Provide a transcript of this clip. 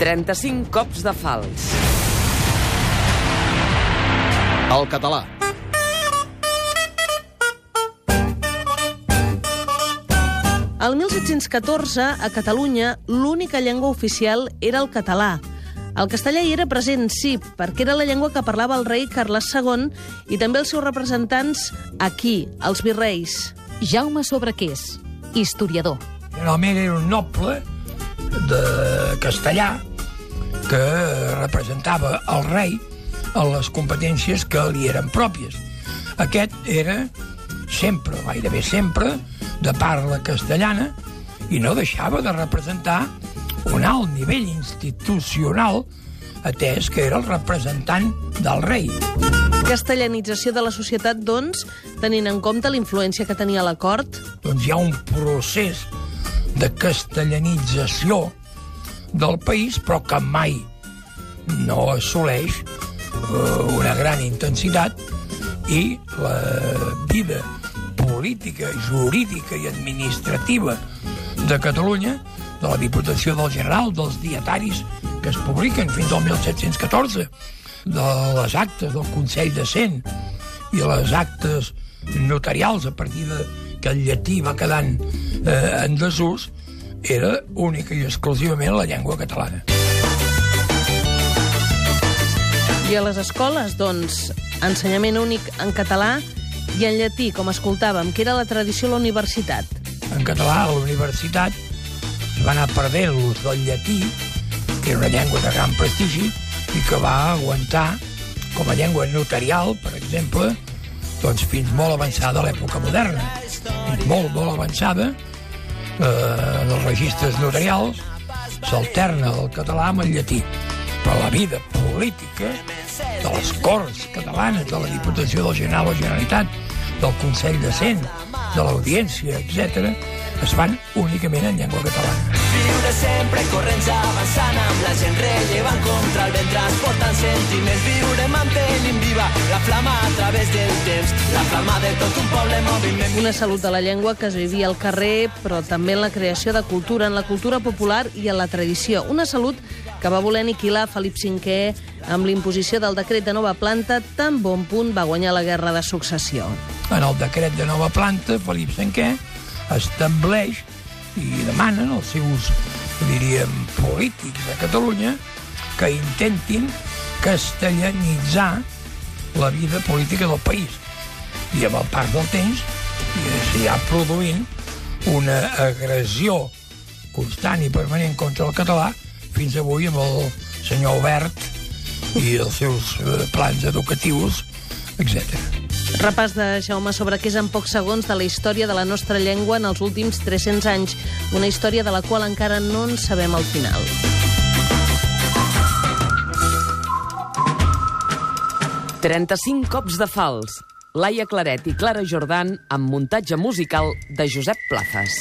35 cops de fals. El català. El 1714, a Catalunya, l'única llengua oficial era el català. El castellà hi era present, sí, perquè era la llengua que parlava el rei Carles II i també els seus representants aquí, els virreis. Jaume Sobrequés, historiador. Generalment era un noble de castellà que representava el rei a les competències que li eren pròpies. Aquest era sempre, gairebé sempre, de parla castellana i no deixava de representar un alt nivell institucional atès que era el representant del rei. Castellanització de la societat, doncs, tenint en compte la influència que tenia la cort? Doncs hi ha un procés de castellanització del país, però que mai no assoleix eh, una gran intensitat i la vida política, jurídica i administrativa de Catalunya, de la Diputació del General, dels dietaris que es publiquen fins al 1714, de les actes del Consell de Cent i les actes notarials a partir de que el llatí va quedant eh, en desús, era única i exclusivament la llengua catalana. I a les escoles, doncs, ensenyament únic en català i en llatí, com escoltàvem, que era la tradició a la universitat. En català, a la universitat, es va anar perdent l'ús del llatí, que era una llengua de gran prestigi, i que va aguantar com a llengua notarial, per exemple, doncs fins molt avançada a l'època moderna. Fins molt, molt avançada, eh, en els registres notarials, s'alterna el català amb el llatí. Però la vida política de les Corts catalanes, de la Diputació del General o Generalitat, del Consell de Cent, de l'Audiència, etc, es fan únicament en llengua catalana. Viure sempre corrents avançant amb la gent rellevant contra el vent transportant sentiments. Viure mantenint viva la flama a través del temps, la flama de tot un poble en moviment. Una salut de la llengua que es vivia al carrer, però també en la creació de cultura, en la cultura popular i en la tradició. Una salut que va voler aniquilar Felip V amb l'imposició del decret de nova planta tan bon punt va guanyar la guerra de successió. En el decret de nova planta, Felip V estableix i demanen als seus, diríem, polítics de Catalunya que intentin castellanitzar la vida política del país. I amb el pas del temps s'hi ha produint una agressió constant i permanent contra el català fins avui amb el senyor Obert i els seus eh, plans educatius, etc. Repàs de Jaume sobre què és en pocs segons de la història de la nostra llengua en els últims 300 anys. Una història de la qual encara no en sabem el final. «35 cops de fals». Laia Claret i Clara Jordan amb muntatge musical de Josep Plazas.